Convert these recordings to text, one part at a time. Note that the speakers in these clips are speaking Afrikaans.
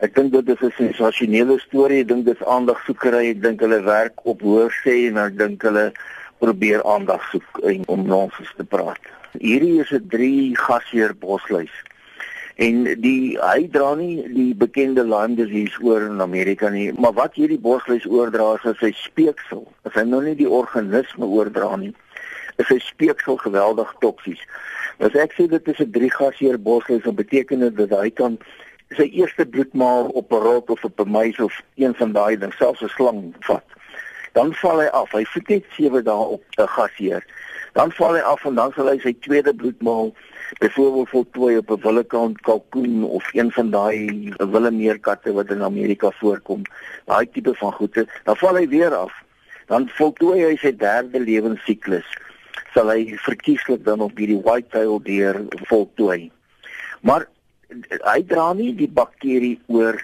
Ek dink dit is 'n sensasionele storie. Ek dink dit is aandagsoekery. Ek dink hulle werk op hoor sê en ek dink hulle probeer aandag soek om nonsens te praat. Hierdie is 'n drie gasheer bosluis. En die hy dra nie die bekende Lyme disease oor in Amerika nie, maar wat hierdie bosluis oordra is sy speeksel. As hy nou nie die organisme oordra nie, is sy speeksel geweldig toksies. As ek sê dit is 'n drie gasheer bosluis, dan beteken dit dat hy kan sy eerste bloedmaal op 'n rot of op 'n muis of een van daai ding, selfs 'n slang vat. Dan val hy af. Hy sit net 7 dae op 'n gasheer. Dan val hy af en dan sal hy sy tweede bloedmaal byvoorbeeld voltooi op 'n willekant kalkoen of een van daai willemeerkatte wat in Amerika voorkom. Daai tipe van goede, dan val hy weer af. Dan voltooi hy sy derde lewensiklus. Sal hy verkieslik dan op hierdie white-tailed deer voltooi. Maar hy dra nie die bakterie oor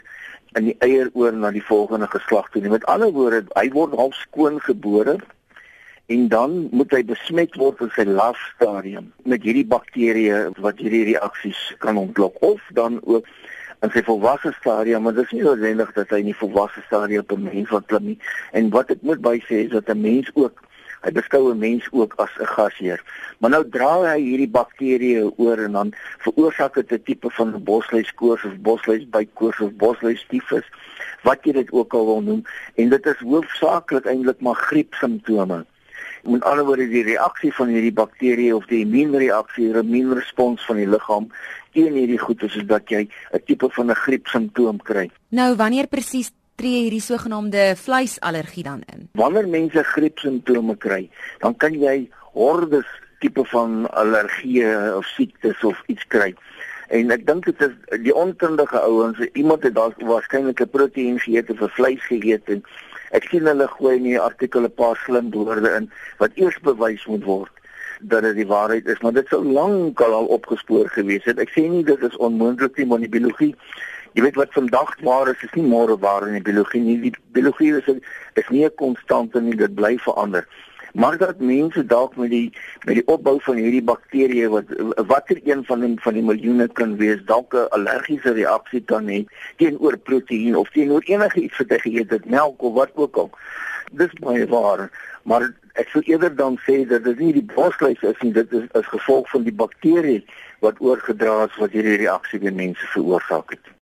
in die eier oor na die volgende geslag toe nie. Met ander woorde, hy word half skoon gebore en dan moet hy besmet word in sy lafstadium met hierdie bakterieë wat hierdie reaksies kan ontlok of dan ook in sy volwasse stadium, maar dit is nie noodwendig dat hy in die volwasse stadium op 'n mens ontklim nie. En wat ek moet by sê is dat 'n mens ook Hy beskou 'n mens ook as 'n gasheer. Maar nou dra hy hierdie bakterieë oor en dan veroorsaak dit 'n tipe van bosluiskoors of bosluisbytkoors of bosluistifus, wat jy dit ook al wil noem, en dit is hoofsaaklik eintlik maar griepsimptome. Met ander woorde die reaksie van hierdie bakterieë of die immuunreaksie, die immuunrespons van die liggaam teen hierdie goed is dat jy 'n tipe van 'n griepsimptoom kry. Nou wanneer presies tree hierdie sogenaamde vleisallergie dan in? Wanneer mense griepsimptome kry, dan kan jy hordes tipe van allergieë of siektes of iets kry. En ek dink dit is die onkundige ouens, iemand het dalk waarskynlik 'n proteïen geëet of 'n vleis geëet en ek sien hulle gooi in die artikel 'n paar slim woorde in wat eers bewys moet word dat dit die waarheid is, maar dit sou lank al opgespoor gewees het. Ek sê nie dit is onmoontlik nie, maar die biologie Jy weet wat vandag waar is, is nie môre waar in die biologie nie. Die biologie is is nie 'n konstante nie, dit bly verander. Maar dat mense dalk met die met die opbou van hierdie bakterieë wat watter een van die van die miljoene kan wees, dalk 'n allergiese reaksie kan hê teenoor proteïen of teenoor enige iets wat hy geëet het, melk of wat ook al. Dis baie waar, maar ek sou eerder dan sê dat dit nie die bosluis is nie, dit is as gevolg van die bakterie wat oorgedra is wat hierdie reaksie by mense veroorsaak het.